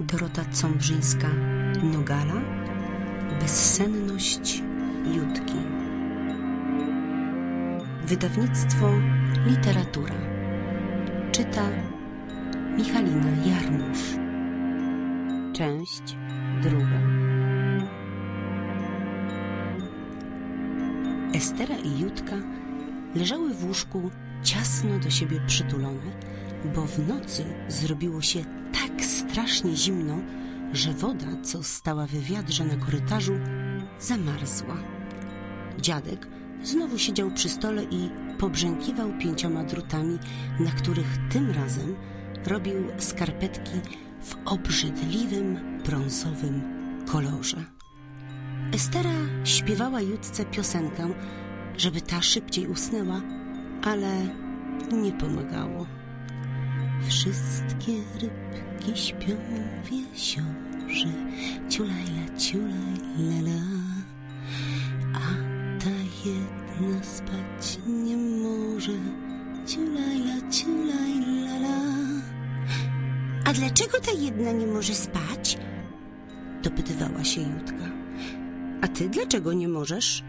Dorota Cąbrzyńska Nogala Bezsenność Jutki Wydawnictwo Literatura. Czyta Michalina Jarmusz. Część druga. Estera i Jutka leżały w łóżku ciasno do siebie przytulone, bo w nocy zrobiło się tak strasznie zimno, że woda, co stała w wiadrze na korytarzu, zamarzła. Dziadek znowu siedział przy stole i pobrzękiwał pięcioma drutami, na których tym razem robił skarpetki w obrzydliwym brązowym kolorze. Estera śpiewała Jutce piosenkę, żeby ta szybciej usnęła, ale nie pomagało. Wszystkie rybki śpią w jeziorze, ciulajla, ciulaj, lala. A ta jedna spać nie może, ciulajla, ciulaj, lala. A dlaczego ta jedna nie może spać? Dopytywała się Jutka. A ty dlaczego nie możesz?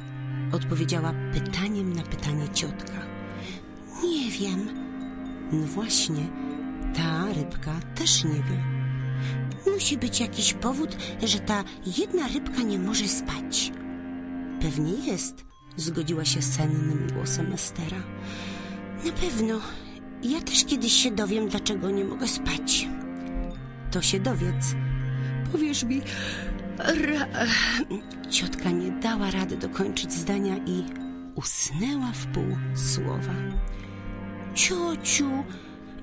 Odpowiedziała pytaniem na pytanie ciotka. Nie wiem. No właśnie, rybka też nie wie. Musi być jakiś powód, że ta jedna rybka nie może spać. Pewnie jest, zgodziła się sennym głosem Estera. Na pewno. Ja też kiedyś się dowiem, dlaczego nie mogę spać. To się dowiedz. Powiesz mi. Ra... Ciotka nie dała rady dokończyć zdania i usnęła w pół słowa. Ciociu,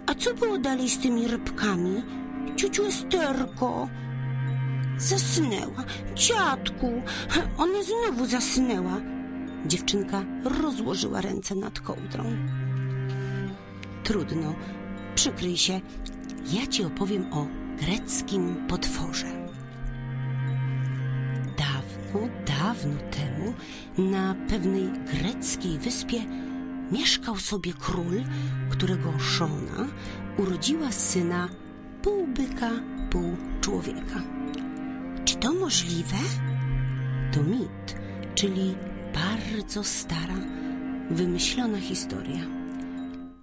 a co było dalej z tymi rybkami? Ciociu Esterko. Zasnęła. Dziadku, ona znowu zasnęła. Dziewczynka rozłożyła ręce nad kołdrą. Trudno, przykryj się. Ja ci opowiem o greckim potworze. Dawno, dawno temu na pewnej greckiej wyspie mieszkał sobie król, którego żona urodziła syna pół byka, pół człowieka. Czy to możliwe? To mit, czyli bardzo stara, wymyślona historia.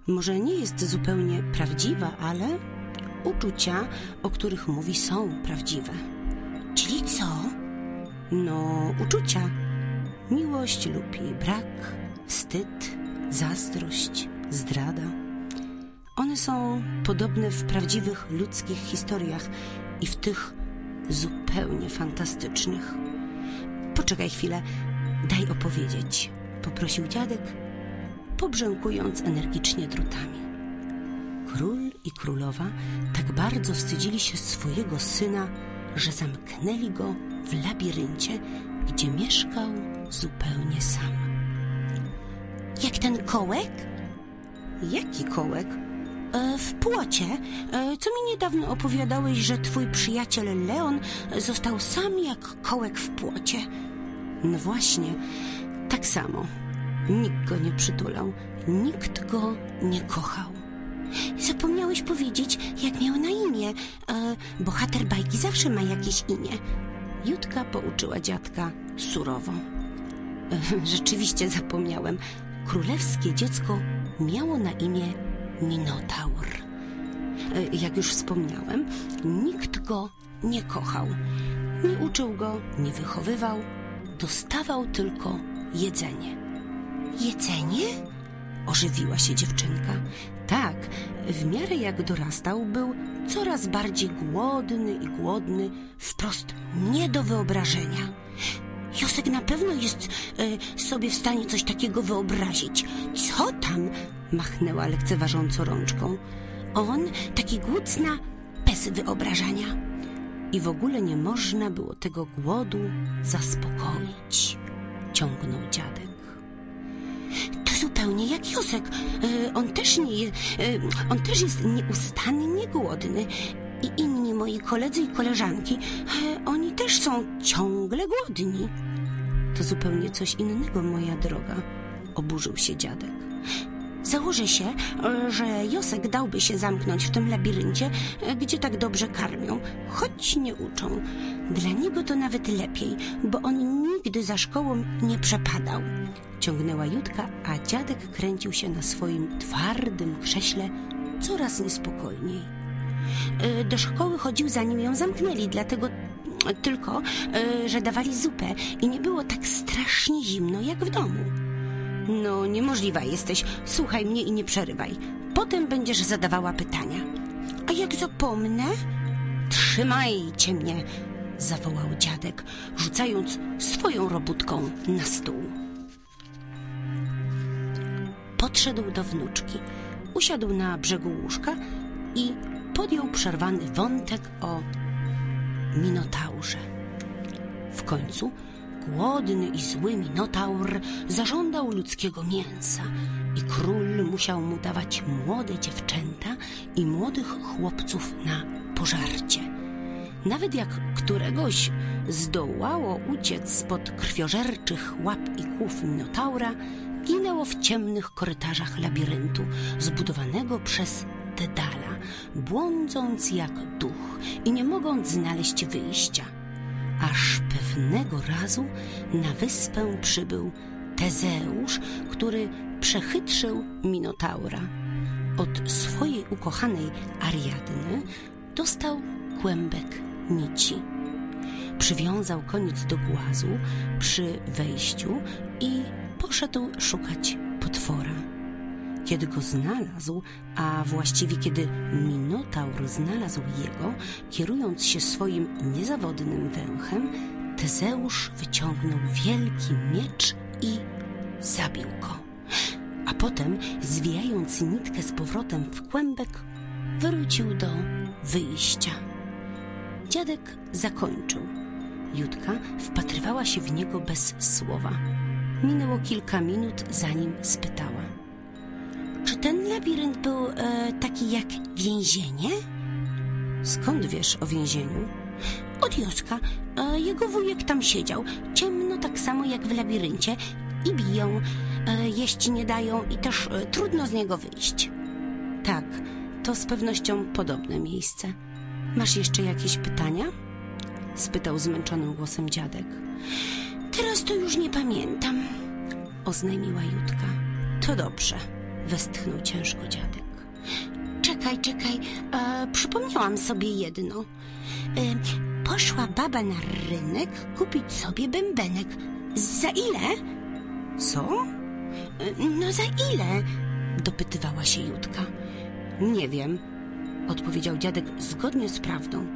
Może nie jest zupełnie prawdziwa, ale uczucia, o których mówi, są prawdziwe. Czyli co? No, uczucia. Miłość lub jej brak, wstyd, zazdrość, zdrada. One są podobne w prawdziwych ludzkich historiach i w tych zupełnie fantastycznych. Poczekaj chwilę, daj opowiedzieć, poprosił dziadek, pobrzękując energicznie drutami. Król i królowa tak bardzo wstydzili się swojego syna, że zamknęli go w labiryncie, gdzie mieszkał zupełnie sam. Jak ten kołek? Jaki kołek? E, w płocie. E, co mi niedawno opowiadałeś, że twój przyjaciel Leon został sam jak kołek w płocie. No właśnie, tak samo. Nikt go nie przytulał, nikt go nie kochał. Zapomniałeś powiedzieć, jak miał na imię. E, bohater bajki zawsze ma jakieś imię. Jutka pouczyła dziadka surowo. E, rzeczywiście zapomniałem. Królewskie dziecko miało na imię Minotaur. E, jak już wspomniałem, nikt go nie kochał. Nie uczył go, nie wychowywał, dostawał tylko jedzenie. Jedzenie? Ożywiła się dziewczynka. Tak, w miarę jak dorastał, był coraz bardziej głodny i głodny, wprost nie do wyobrażenia. Josek na pewno jest e, sobie w stanie coś takiego wyobrazić. Co tam? Machnęła lekceważąco rączką. On taki głód zna bez wyobrażania. I w ogóle nie można było tego głodu zaspokoić, ciągnął dziadek. To zupełnie jak Josek. E, on też nie, e, on też jest nieustannie głodny. I inni moi koledzy i koleżanki, oni też są ciągle głodni. To zupełnie coś innego, moja droga, oburzył się dziadek. Założę się, że Josek dałby się zamknąć w tym labiryncie, gdzie tak dobrze karmią, choć nie uczą. Dla niego to nawet lepiej, bo on nigdy za szkołą nie przepadał. Ciągnęła Jutka, a dziadek kręcił się na swoim twardym krześle coraz niespokojniej. E, Do szkoły chodził zanim ją zamknęli, dlatego tylko, e, że dawali zupę i nie było tak strasznie zimno jak w domu. No, niemożliwa jesteś. Słuchaj mnie i nie przerywaj. Potem będziesz zadawała pytania. A jak zapomnę? Trzymajcie mnie, zawołał dziadek, rzucając swoją robótką na stół. Podszedł do wnuczki, usiadł na brzegu łóżka i podjął przerwany wątek o Minotaurze. W końcu głodny i zły Minotaur zażądał ludzkiego mięsa i król musiał mu dawać młode dziewczęta i młodych chłopców na pożarcie. Nawet jak któregoś zdołało uciec spod krwiożerczych łap i kłów Minotaura, ginęło w ciemnych korytarzach labiryntu zbudowanego przez Dedala, błądząc jak duch i nie mogąc znaleźć wyjścia. Aż pewnego razu na wyspę przybył Tezeusz, który przechytrzył Minotaura. Od swojej ukochanej Ariadny dostał kłębek nici. Przywiązał koniec do głazu przy wejściu i poszedł szukać potwora. Kiedy go znalazł, a właściwie kiedy Minotaur znalazł jego, kierując się swoim niezawodnym węchem, Tezeusz wyciągnął wielki miecz i zabił go. A potem, zwijając nitkę z powrotem w kłębek, wrócił do wyjścia. Dziadek zakończył. Jutka wpatrywała się w niego bez słowa. Minęło kilka minut, zanim spytała. Czy ten labirynt był e, taki jak więzienie? Skąd wiesz o więzieniu? Od Joska. E, jego wujek tam siedział. Ciemno tak samo jak w labiryncie. I biją, e, jeść nie dają i też e, trudno z niego wyjść. Tak, to z pewnością podobne miejsce. Masz jeszcze jakieś pytania? spytał zmęczonym głosem dziadek. Teraz to już nie pamiętam, oznajmiła Jutka. To dobrze, westchnął ciężko dziadek. Czekaj, czekaj, e, przypomniałam sobie jedno. E, poszła baba na rynek kupić sobie bębenek. Za ile? Co? E, no za ile? dopytywała się Jutka. Nie wiem, odpowiedział dziadek zgodnie z prawdą.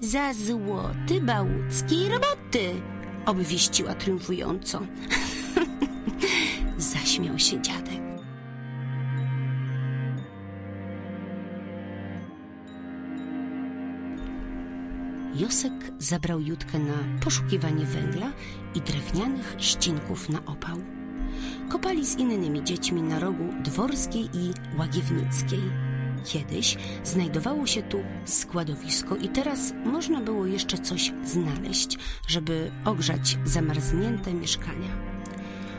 Za złoty bałuckiej roboty, obwieściła triumfująco. Zaśmiał się dziadek. Josek zabrał Jutkę na poszukiwanie węgla i drewnianych ścinków na opał. Kopali z innymi dziećmi na rogu Dworskiej i Łagiewnickiej. Kiedyś znajdowało się tu składowisko i teraz można było jeszcze coś znaleźć, żeby ogrzać zamarznięte mieszkania.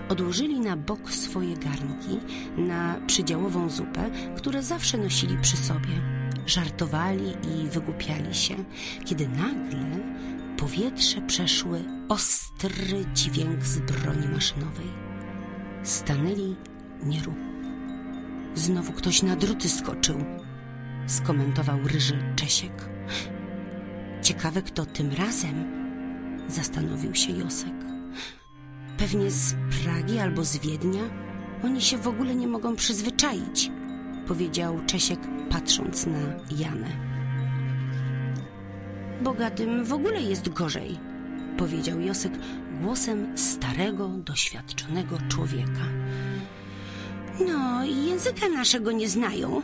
Odłożyli na bok swoje garnki na przydziałową zupę, które zawsze nosili przy sobie. Żartowali i wygłupiali się, kiedy nagle powietrze przeszły ostry dźwięk z broni maszynowej. Stanęli nieruch. Znowu ktoś na druty skoczył, skomentował ryży Czesiek. Ciekawe, kto tym razem, zastanowił się Josek. Pewnie z Pragi albo z Wiednia. Oni się w ogóle nie mogą przyzwyczaić, powiedział Czesiek, patrząc na Janę. Bogatym w ogóle jest gorzej, powiedział Josek głosem starego, doświadczonego człowieka. No, języka naszego nie znają,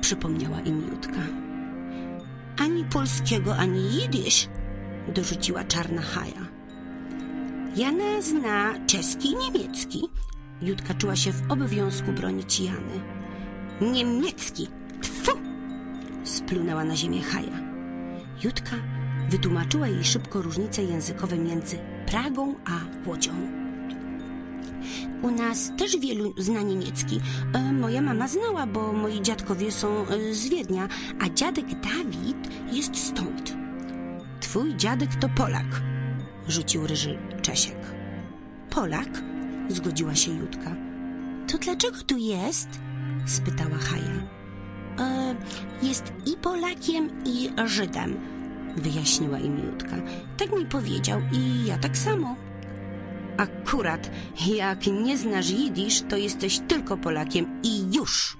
przypomniała im Jutka. Ani polskiego, ani jidysz, dorzuciła czarna haja. Jana zna czeski i niemiecki. Jutka czuła się w obowiązku bronić Jany. Niemiecki! Tfu! Splunęła na ziemię Haja. Jutka wytłumaczyła jej szybko różnice językowe między Pragą a Łodzią. U nas też wielu zna niemiecki. E, moja mama znała, bo moi dziadkowie są e, z Wiednia, a dziadek Dawid jest stąd. Twój dziadek to Polak, rzucił ryży Czesiek. Polak? Zgodziła się Jutka. To dlaczego tu jest? Spytała Haja. E, jest i Polakiem, i Żydem, wyjaśniła im Jutka. Tak mi powiedział i ja tak samo. Akurat, jak nie znasz jidysz, to jesteś tylko Polakiem i już!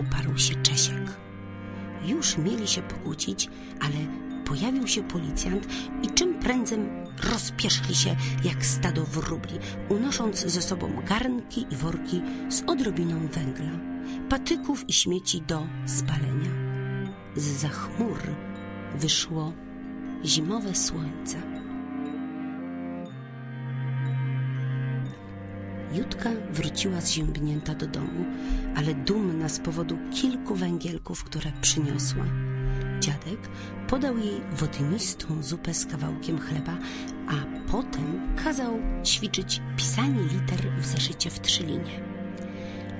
Uparł się Czesiek. Już mieli się pokłócić, ale pojawił się policjant i czym prędzej rozpieszli się jak stado wróbli, unosząc ze sobą garnki i worki z odrobiną węgla, patyków i śmieci do spalenia. Z za chmur wyszło zimowe słońce. Jutka wróciła zziębnięta do domu, ale dumna z powodu kilku węgielków, które przyniosła. Dziadek podał jej wodnistą zupę z kawałkiem chleba, a potem kazał ćwiczyć pisanie liter w zeszycie w trzylinie.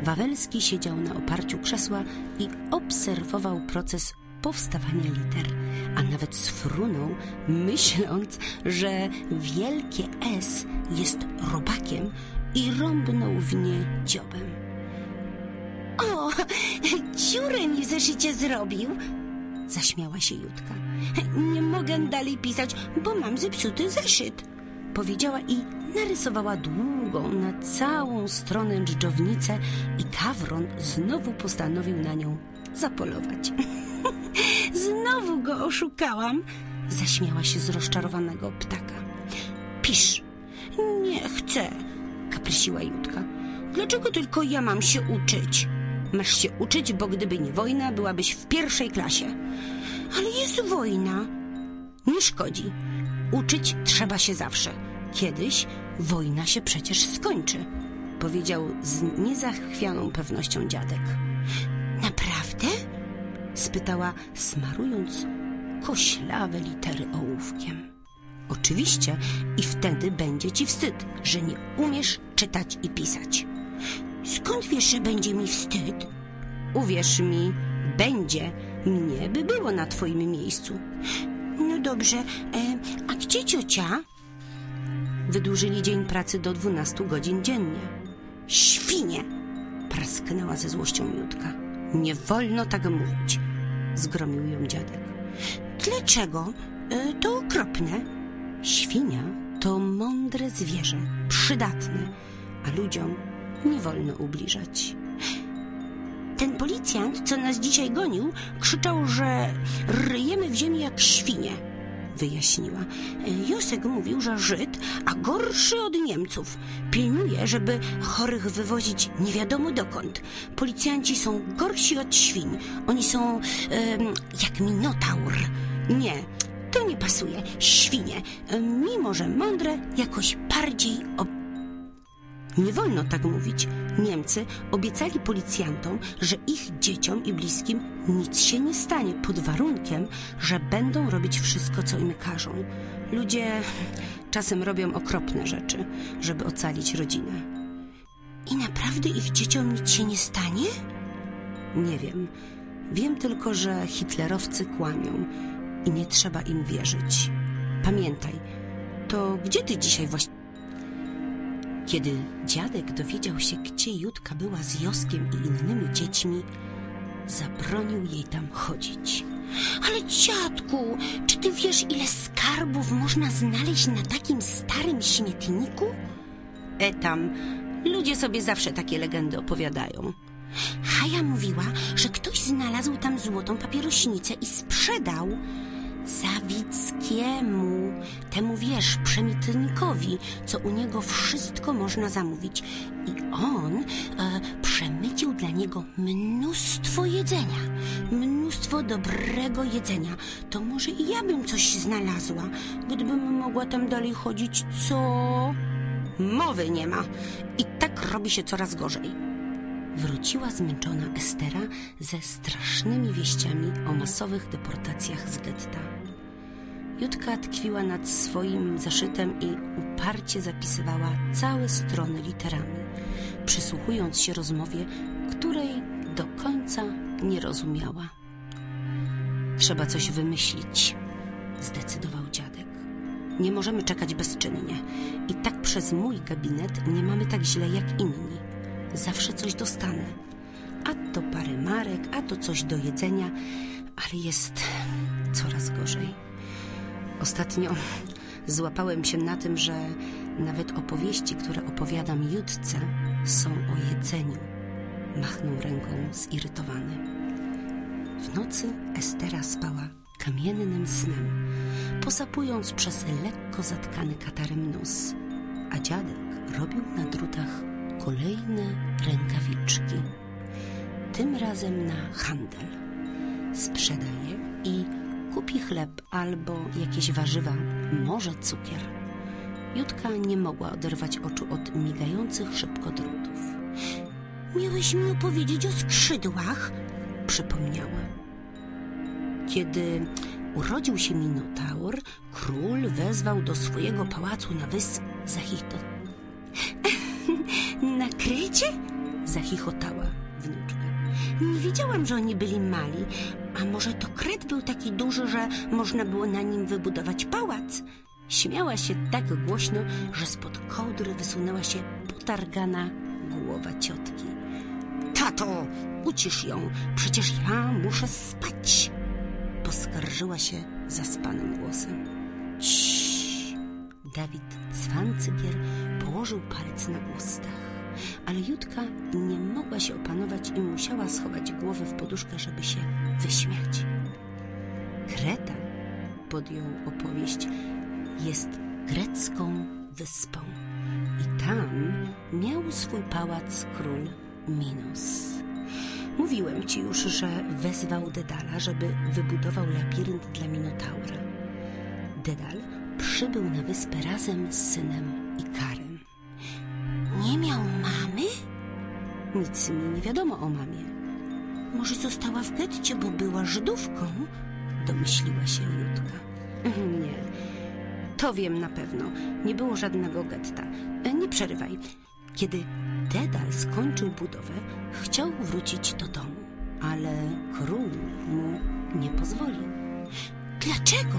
Wawelski siedział na oparciu krzesła i obserwował proces powstawania liter, a nawet sfrunął, myśląc, że wielkie S jest robakiem i rąbnął w nie dziobem. O, dziurę mi zeszycie zrobił, zaśmiała się Jutka. Nie mogę dalej pisać, bo mam zepsuty zeszyt, powiedziała i narysowała długą na całą stronę dżdżownicę i Kawron znowu postanowił na nią zapolować. Znowu go oszukałam, zaśmiała się z rozczarowanego ptaka. Pisz. Nie chcę, kaprysiła Jutka. Dlaczego tylko ja mam się uczyć? Masz się uczyć, bo gdyby nie wojna, byłabyś w pierwszej klasie. Ale jest wojna. Nie szkodzi. Uczyć trzeba się zawsze. Kiedyś wojna się przecież skończy, powiedział z niezachwianą pewnością dziadek. Naprawdę? spytała, smarując koślawe litery ołówkiem. Oczywiście i wtedy będzie ci wstyd, że nie umiesz czytać i pisać. Skąd wiesz, że będzie mi wstyd? Uwierz mi, będzie. Mnie by było na twoim miejscu. No dobrze, e, a gdzie ciocia? Wydłużyli dzień pracy do 12 godzin dziennie. Świnie! Prasknęła ze złością Jutka. Nie wolno tak mówić, zgromił ją dziadek. Dlaczego? E, to okropne. Świnia to mądre zwierzę, przydatne, a ludziom nie wolno ubliżać. Ten policjant, co nas dzisiaj gonił, krzyczał, że ryjemy w ziemi jak świnie, wyjaśniła. Josek mówił, że Żyd, a gorszy od Niemców, pilnuje, żeby chorych wywozić nie wiadomo dokąd. Policjanci są gorsi od świń. Oni są jak minotaur. Nie, to nie pasuje. Świnie, mimo że mądre, jakoś bardziej ob nie wolno tak mówić. Niemcy obiecali policjantom, że ich dzieciom i bliskim nic się nie stanie, pod warunkiem, że będą robić wszystko, co im każą. Ludzie czasem robią okropne rzeczy, żeby ocalić rodzinę. I naprawdę ich dzieciom nic się nie stanie? Nie wiem. Wiem tylko, że hitlerowcy kłamią i nie trzeba im wierzyć. Pamiętaj, to gdzie ty dzisiaj właściwie kiedy dziadek dowiedział się, gdzie Jutka była z Joskiem i innymi dziećmi, zabronił jej tam chodzić. Ale dziadku, czy ty wiesz, ile skarbów można znaleźć na takim starym śmietniku? E tam, ludzie sobie zawsze takie legendy opowiadają. Haja mówiła, że ktoś znalazł tam złotą papierośnicę i sprzedał. Zawickiemu, temu wiesz, przemytnikowi, co u niego wszystko można zamówić. I on e, przemycił dla niego mnóstwo jedzenia, mnóstwo dobrego jedzenia. To może i ja bym coś znalazła, gdybym mogła tam dalej chodzić, co? Mowy nie ma. I tak robi się coraz gorzej. Wróciła zmęczona Estera ze strasznymi wieściami o masowych deportacjach z getta. Jutka tkwiła nad swoim zaszytem i uparcie zapisywała całe strony literami, przysłuchując się rozmowie, której do końca nie rozumiała. Trzeba coś wymyślić, zdecydował dziadek. Nie możemy czekać bezczynnie. I tak przez mój gabinet nie mamy tak źle jak inni. Zawsze coś dostanę. A to parę marek, a to coś do jedzenia, ale jest coraz gorzej. Ostatnio złapałem się na tym, że nawet opowieści, które opowiadam Jutce, są o jedzeniu. Machnął ręką zirytowany. W nocy Estera spała kamiennym snem, posapując przez lekko zatkany katarem nos, a dziadek robił na drutach kolejne rękawiczki. Tym razem na handel. Sprzedaje i kupi chleb albo jakieś warzywa, może cukier. Jutka nie mogła oderwać oczu od migających szybko drutów. Miałeś mi opowiedzieć o skrzydłach? Przypomniała. Kiedy urodził się Minotaur, król wezwał do swojego pałacu na wyspie Zachito. Na Krecie? Zachichotała wnuczka. Nie wiedziałam, że oni byli mali. A może to Kret był taki duży, że można było na nim wybudować pałac? Śmiała się tak głośno, że spod kołdry wysunęła się potargana głowa ciotki. Tato, ucisz ją, przecież ja muszę spać. Poskarżyła się zaspanym głosem. Ciii. Dawid Cwancygier położył palec na ustach, ale Jutka nie mogła się opanować i musiała schować głowę w poduszkę, żeby się wyśmiać. Kreta, podjął opowieść, jest grecką wyspą i tam miał swój pałac król Minos. Mówiłem ci już, że wezwał Dedala, żeby wybudował labirynt dla Minotaura. Dedal przybył na wyspę razem z synem Ikarem. Nie miał mamy? Nic mi nie wiadomo o mamie. Może została w getcie, bo była Żydówką? Domyśliła się Jutka. Nie, to wiem na pewno. Nie było żadnego getta. E, Nie przerywaj. Kiedy Dedal skończył budowę, chciał wrócić do domu, ale król mu nie pozwolił. Dlaczego?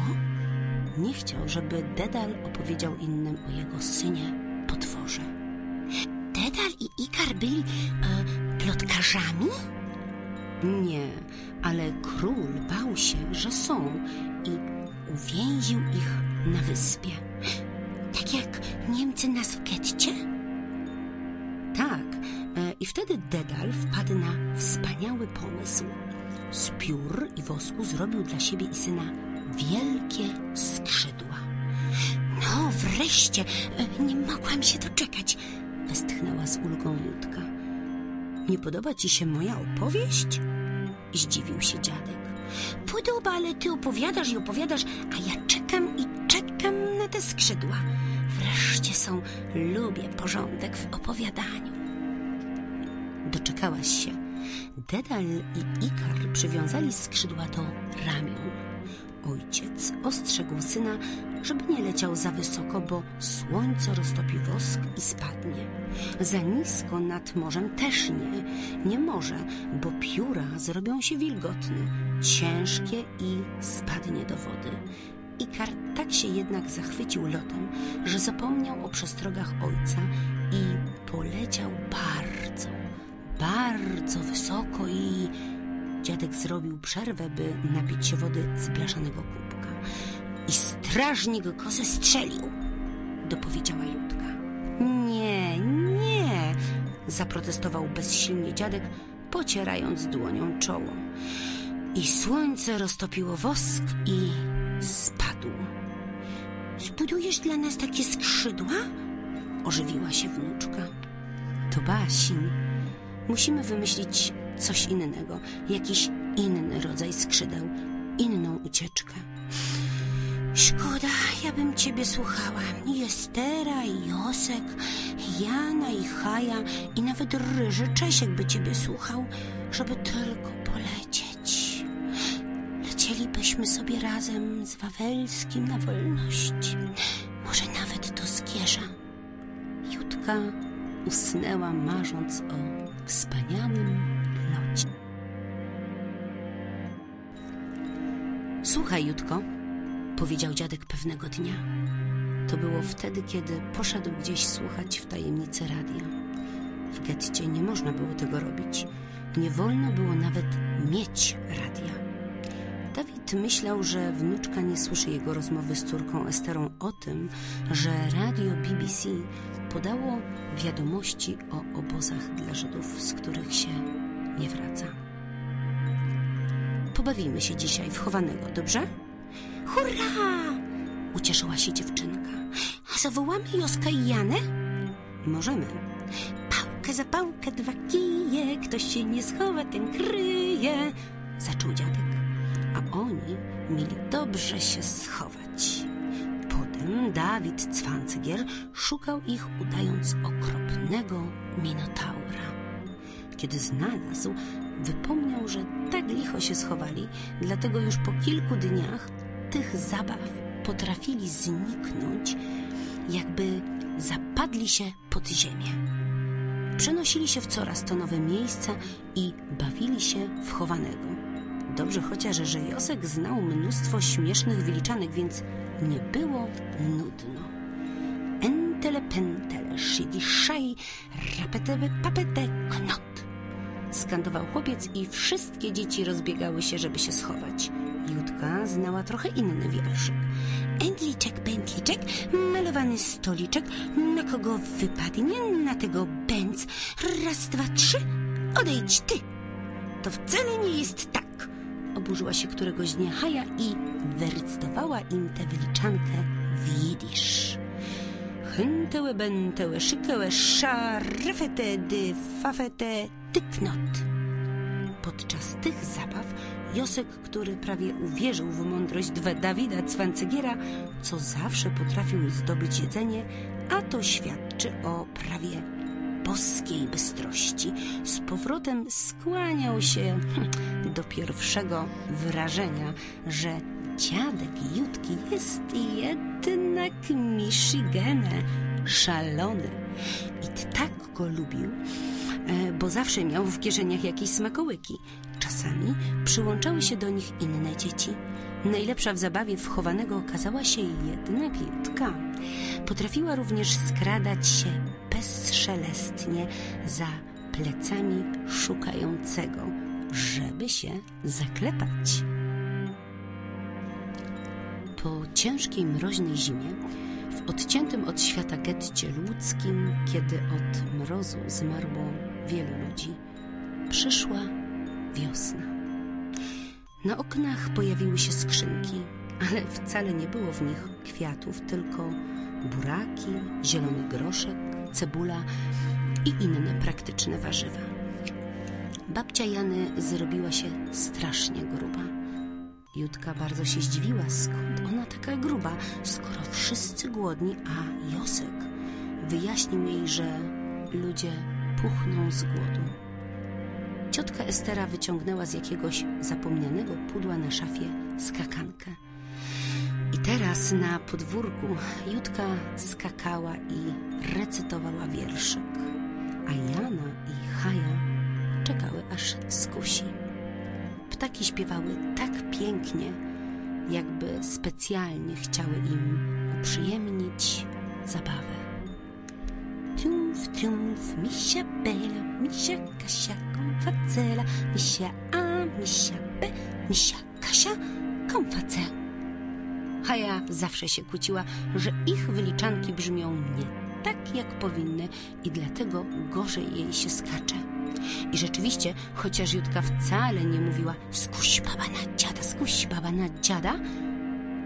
Nie chciał, żeby Dedal opowiedział innym o jego synie potworze. Dedal i Ikar byli e, plotkarzami? Nie, ale król bał się, że są i uwięził ich na wyspie. Tak jak Niemcy nas w getcie? Tak, e, i wtedy Dedal wpadł na wspaniały pomysł. Z piór i wosku zrobił dla siebie i syna wielkie skrzydła. No, wreszcie! E, Nie mogłam się doczekać. Westchnęła z ulgą Jutka. Nie podoba ci się moja opowieść? Zdziwił się dziadek. Podoba, ale ty opowiadasz i opowiadasz, a ja czekam i czekam na te skrzydła. Wreszcie są, lubię porządek w opowiadaniu. Doczekałaś się. Dedal i Ikar przywiązali skrzydła do ramion. Ojciec ostrzegł syna, żeby nie leciał za wysoko, bo słońce roztopi wosk i spadnie. Za nisko nad morzem też nie. Nie może, bo pióra zrobią się wilgotne, ciężkie i spadnie do wody. Ikar tak się jednak zachwycił lotem, że zapomniał o przestrogach ojca i poleciał bardzo, bardzo wysoko i... Dziadek zrobił przerwę, by napić się wody z blaszanego kubka. I strażnik go zestrzelił, dopowiedziała Jutka. Nie, nie, zaprotestował bezsilnie dziadek, pocierając dłonią czoło. I słońce roztopiło wosk i spadł. Zbudujesz dla nas takie skrzydła? Ożywiła się wnuczka. To basin. Musimy wymyślić coś innego, jakiś inny rodzaj skrzydeł, inną ucieczkę. Szkoda, ja bym ciebie słuchała. I Estera, i Josek, i Jana, i Haja, i nawet Ryży Czesiek by ciebie słuchał, żeby tylko polecieć. Lecielibyśmy sobie razem z Wawelskim na wolność. Może nawet do Zgierza. Jutka usnęła, marząc o wspaniałym locie. Słuchaj, Jutko, powiedział dziadek pewnego dnia. To było wtedy, kiedy poszedł gdzieś słuchać w tajemnicy radia. W getcie nie można było tego robić. Nie wolno było nawet mieć radia. Dawid myślał, że wnuczka nie słyszy jego rozmowy z córką Esterą o tym, że radio BBC podało wiadomości o obozach dla Żydów, z których się nie wraca. Pobawimy się dzisiaj w chowanego, dobrze? Hurra! Ucieszyła się dziewczynka. A zawołamy Joska i Janę? Możemy. Pałkę za pałkę, dwa kije, ktoś się nie schowa, ten kryje, zaczął dziadek. A oni mieli dobrze się schować. Potem Dawid Cwancygier szukał ich, udając okropnego minotaura. Kiedy znalazł, wypomniał, że tak licho się schowali, dlatego już po kilku dniach tych zabaw potrafili zniknąć, jakby zapadli się pod ziemię. Przenosili się w coraz to nowe miejsca i bawili się w chowanego. Dobrze chociaż, że Josek znał mnóstwo śmiesznych wyliczanek, więc nie było nudno. Entele pentele, szygi szaj, papete. Skandował chłopiec i wszystkie dzieci rozbiegały się, żeby się schować. Jutka znała trochę inny wierszyk. Endliczek, pętliczek, malowany stoliczek, na kogo wypadnie, na tego bęc. Raz, dwa, trzy, odejdź ty. To wcale nie jest tak, oburzyła się któregoś dnia Haja i wyrecytowała im tę wyliczankę w jidysz. Chętełe, bętełe, szykełe, szarfete, dy, fafete, tyknot. Podczas tych zabaw Josek, który prawie uwierzył w mądrość Dawida Cwancygiera, co zawsze potrafił zdobyć jedzenie, a to świadczy o prawie boskiej bystrości, z powrotem skłaniał się do pierwszego wrażenia, że dziadek Jutki jest jednak Michigane, szalony. I tak go lubił, bo zawsze miał w kieszeniach jakieś smakołyki. Czasami przyłączały się do nich inne dzieci. Najlepsza w zabawie wchowanego okazała się jednak Jutka. Potrafiła również skradać się bezszelestnie za plecami szukającego, żeby się zaklepać. Po ciężkiej, mroźnej zimie, w odciętym od świata getcie ludzkim, kiedy od mrozu zmarło wielu ludzi, przyszła wiosna. Na oknach pojawiły się skrzynki, ale wcale nie było w nich kwiatów, tylko buraki, zielony groszek, cebula i inne praktyczne warzywa. Babcia Jany zrobiła się strasznie gruba. Jutka bardzo się zdziwiła, skąd ona taka gruba, skoro wszyscy głodni, a Josek wyjaśnił jej, że ludzie puchną z głodu. Ciotka Estera wyciągnęła z jakiegoś zapomnianego pudła na szafie skakankę. I teraz na podwórku Jutka skakała i recytowała wierszyk, a Jana i Haja czekały aż skusi. Ptaki śpiewały tak pięknie, jakby specjalnie chciały im uprzyjemnić zabawę. Triumf, triumf, misia Bela, misia Kasia, konfacela, misia A, misia B, misia Kasia, konfacela. Haja zawsze się kłóciła, że ich wyliczanki brzmią nie tak, jak powinny i dlatego gorzej jej się skacze. I rzeczywiście, chociaż Jutka wcale nie mówiła skuś baba na dziada, skuś baba na dziada,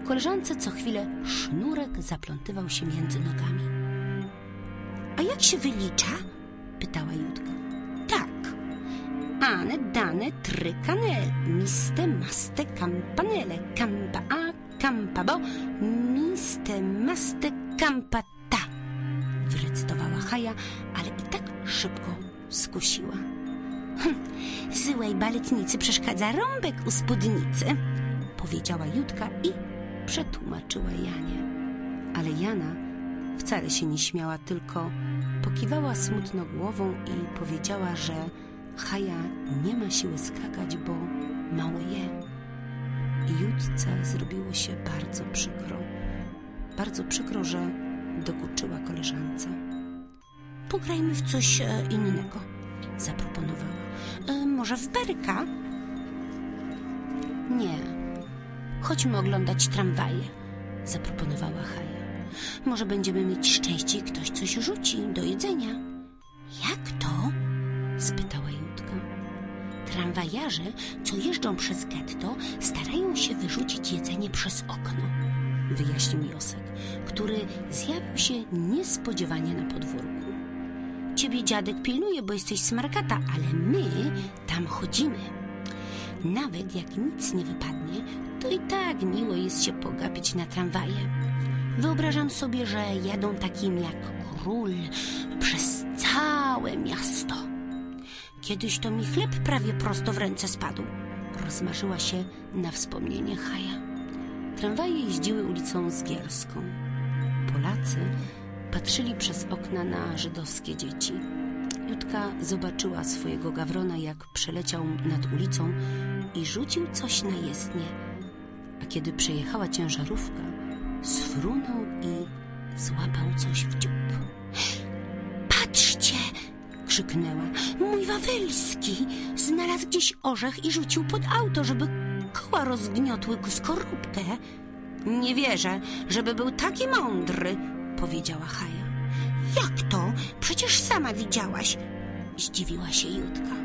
koleżance co chwilę sznurek zaplątywał się między nogami. A jak się wylicza? pytała Jutka. Tak. Ane, dane, trykanel, miste, maste, kampanele, kampa a, kampa bo, miste, maste, kampa. Wyrecytowała Haja, ale i tak szybko skusiła. Hm, złej baletnicy przeszkadza rąbek u spódnicy. powiedziała Jutka i przetłumaczyła Janie. Ale Jana wcale się nie śmiała, tylko pokiwała smutno głową i powiedziała, że Haja nie ma siły skakać, bo mało je. I Jutce zrobiło się bardzo przykro. Bardzo przykro, że dokuczyła koleżance. Pograjmy w coś e, innego, zaproponowała. E, może w berka? Nie. Chodźmy oglądać tramwaje, zaproponowała Haja. Może będziemy mieć szczęście i ktoś coś rzuci do jedzenia. Jak to? spytała Jutka. Tramwajarze, co jeżdżą przez getto, starają się wyrzucić jedzenie przez okno, wyjaśnił Josek, który zjawił się niespodziewanie na podwórku. Ciebie dziadek pilnuje, bo jesteś smarkata, ale my tam chodzimy. Nawet jak nic nie wypadnie, to i tak miło jest się pogapić na tramwaje. Wyobrażam sobie, że jadą takim jak król przez całe miasto. Kiedyś to mi chleb prawie prosto w ręce spadł. Rozmarzyła się na wspomnienie Haja. Tramwaje jeździły ulicą Zgierską. Polacy patrzyli przez okna na żydowskie dzieci. Jutka zobaczyła swojego gawrona, jak przeleciał nad ulicą i rzucił coś na jezdnię. A kiedy przejechała ciężarówka, sfrunął i złapał coś w dziób. Patrzcie! krzyknęła. Mój Wawelski znalazł gdzieś orzech i rzucił pod auto, żeby koła rozgniotły skorupkę. Nie wierzę, żeby był taki mądry, powiedziała Haja. Jak to? Przecież sama widziałaś, zdziwiła się Jutka.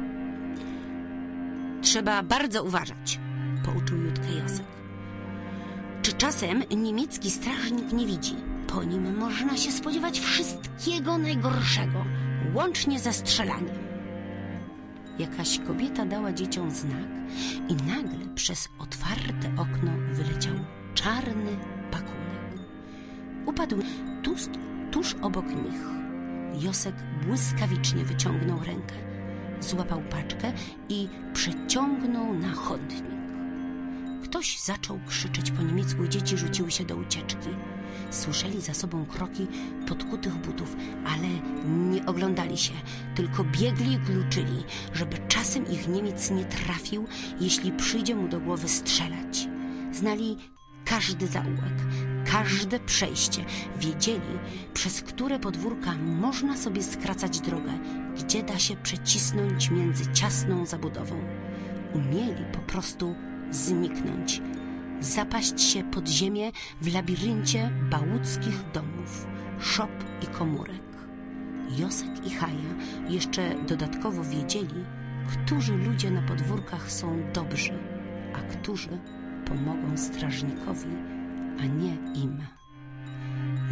Trzeba bardzo uważać, pouczył Jutkę Josek. Czy czasem niemiecki strażnik nie widzi? Po nim można się spodziewać wszystkiego najgorszego, łącznie ze strzelaniem. Jakaś kobieta dała dzieciom znak i nagle przez otwarte okno wyleciał czarny pakunek. Upadł tuż, tuż obok nich. Josek błyskawicznie wyciągnął rękę, złapał paczkę i przeciągnął na chodnik. Ktoś zaczął krzyczeć po niemiecku i dzieci rzuciły się do ucieczki. Słyszeli za sobą kroki podkutych butów, ale nie oglądali się, tylko biegli i kluczyli, żeby czasem ich Niemiec nie trafił, jeśli przyjdzie mu do głowy strzelać. Znali każdy zaułek, każde przejście, wiedzieli, przez które podwórka można sobie skracać drogę, gdzie da się przecisnąć między ciasną zabudową. Umieli po prostu zniknąć, zapaść się pod ziemię w labiryncie bałuckich domów, szop i komórek. Josek i Haja jeszcze dodatkowo wiedzieli, którzy ludzie na podwórkach są dobrzy, a którzy pomogą strażnikowi, a nie im.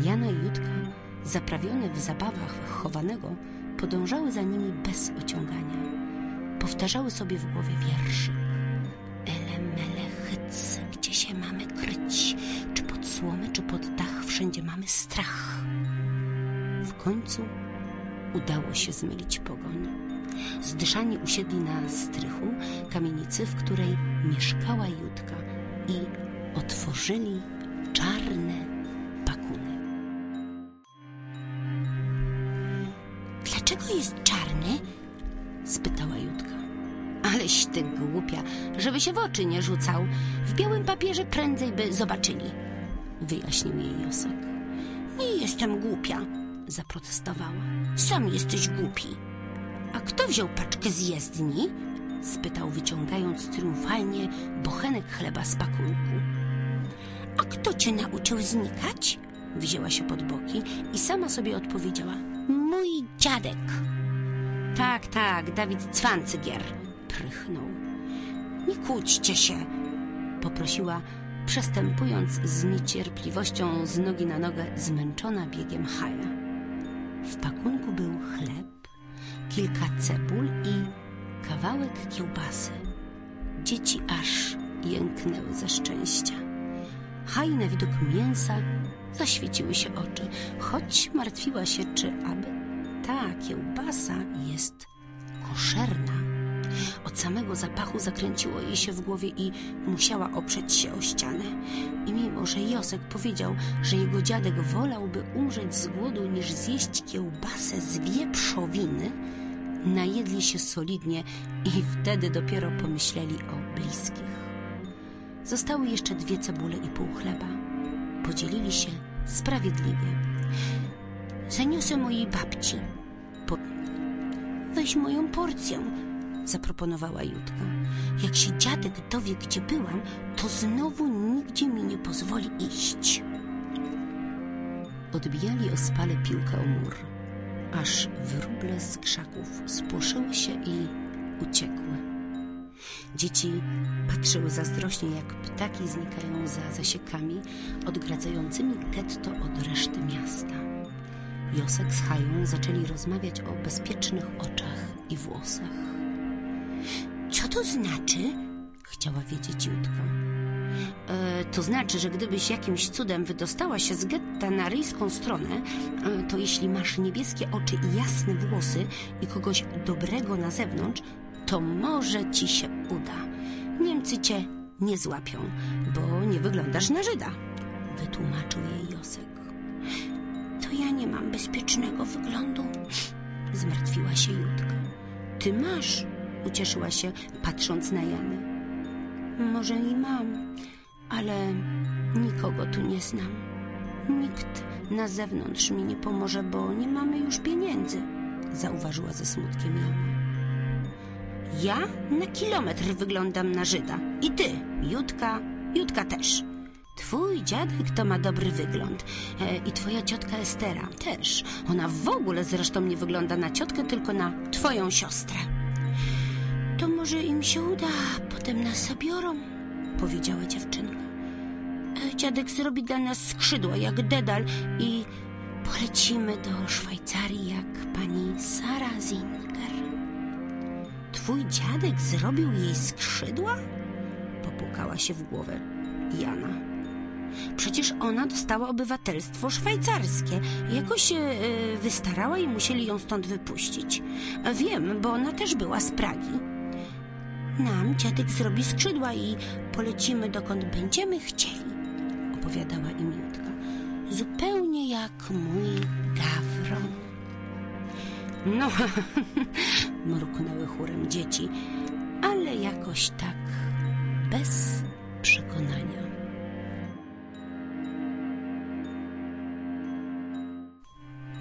Jana i Jutka, zaprawione w zabawach chowanego, podążały za nimi bez ociągania. Powtarzały sobie w głowie wierszy. Elemele hyc, gdzie się mamy kryć? Czy pod słomy, czy pod dach? Wszędzie mamy strach. W końcu udało się zmylić pogoń. Zdyszani usiedli na strychu kamienicy, w której mieszkała Jutka i otworzyli czarne pakuny. Dlaczego jest czarny? Ty głupia, żeby się w oczy nie rzucał. W białym papierze prędzej by zobaczyli, wyjaśnił jej Josek. Nie jestem głupia, zaprotestowała. Sam jesteś głupi. A kto wziął paczkę z jezdni? spytał, wyciągając triumfalnie bochenek chleba z pakunku. A kto cię nauczył znikać? Wzięła się pod boki i sama sobie odpowiedziała. Mój dziadek. Tak, tak, Dawid Cwancygier, prychnął. Nie kłóćcie się, poprosiła, przestępując z niecierpliwością z nogi na nogę zmęczona biegiem Haja. W pakunku był chleb, kilka cebul i kawałek kiełbasy. Dzieci aż jęknęły ze szczęścia. Haj na widok mięsa zaświeciły się oczy, choć martwiła się, czy aby ta kiełbasa jest koszerna. Od samego zapachu zakręciło jej się w głowie i musiała oprzeć się o ścianę. I mimo, że Josek powiedział, że jego dziadek wolałby umrzeć z głodu niż zjeść kiełbasę z wieprzowiny, najedli się solidnie i wtedy dopiero pomyśleli o bliskich. Zostały jeszcze dwie cebule i pół chleba. Podzielili się sprawiedliwie. Zaniosę mojej babci. Po... Weź moją porcję, zaproponowała Jutka. Jak się dziadek dowie, gdzie byłam, to znowu nigdzie mi nie pozwoli iść. Odbijali ospale piłkę o mur, aż wróble z krzaków spłoszyły się i uciekły. Dzieci patrzyły zazdrośnie, jak ptaki znikają za zasiekami odgradzającymi getto od reszty miasta. Josek z Hają zaczęli rozmawiać o bezpiecznych oczach i włosach. To znaczy? Chciała wiedzieć Jutka. E, to znaczy, że gdybyś jakimś cudem wydostała się z getta na ryjską stronę, e, to jeśli masz niebieskie oczy i jasne włosy i kogoś dobrego na zewnątrz, to może ci się uda. Niemcy cię nie złapią, bo nie wyglądasz na Żyda, wytłumaczył jej Josek. To ja nie mam bezpiecznego wyglądu, zmartwiła się Jutka. Ty masz, ucieszyła się, patrząc na Janę. Może i mam, ale nikogo tu nie znam. Nikt na zewnątrz mi nie pomoże, bo nie mamy już pieniędzy, zauważyła ze smutkiem Jana. Ja na kilometr wyglądam na Żyda. I ty, Jutka, Jutka też. Twój dziadek to ma dobry wygląd. E, I twoja ciotka Estera też. Ona w ogóle zresztą nie wygląda na ciotkę, tylko na twoją siostrę. To może im się uda, potem nas zabiorą, powiedziała dziewczynka. E, dziadek zrobi dla nas skrzydła jak dedal i polecimy do Szwajcarii jak pani Sara Zinger. Twój dziadek zrobił jej skrzydła? Popukała się w głowę Jana. Przecież ona dostała obywatelstwo szwajcarskie. Jakoś się y, wystarała i musieli ją stąd wypuścić. Wiem, bo ona też była z Pragi. Nam dziadek zrobi skrzydła i polecimy dokąd będziemy chcieli, opowiadała im Jutka. Zupełnie jak mój gawron. No, mruknęły chórem dzieci, ale jakoś tak bez przekonania.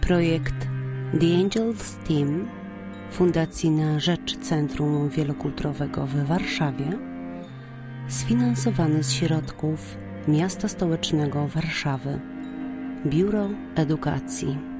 Projekt The Angels Team Fundacji na Rzecz Centrum Wielokulturowego w Warszawie sfinansowany z środków Miasta Stołecznego Warszawy Biuro Edukacji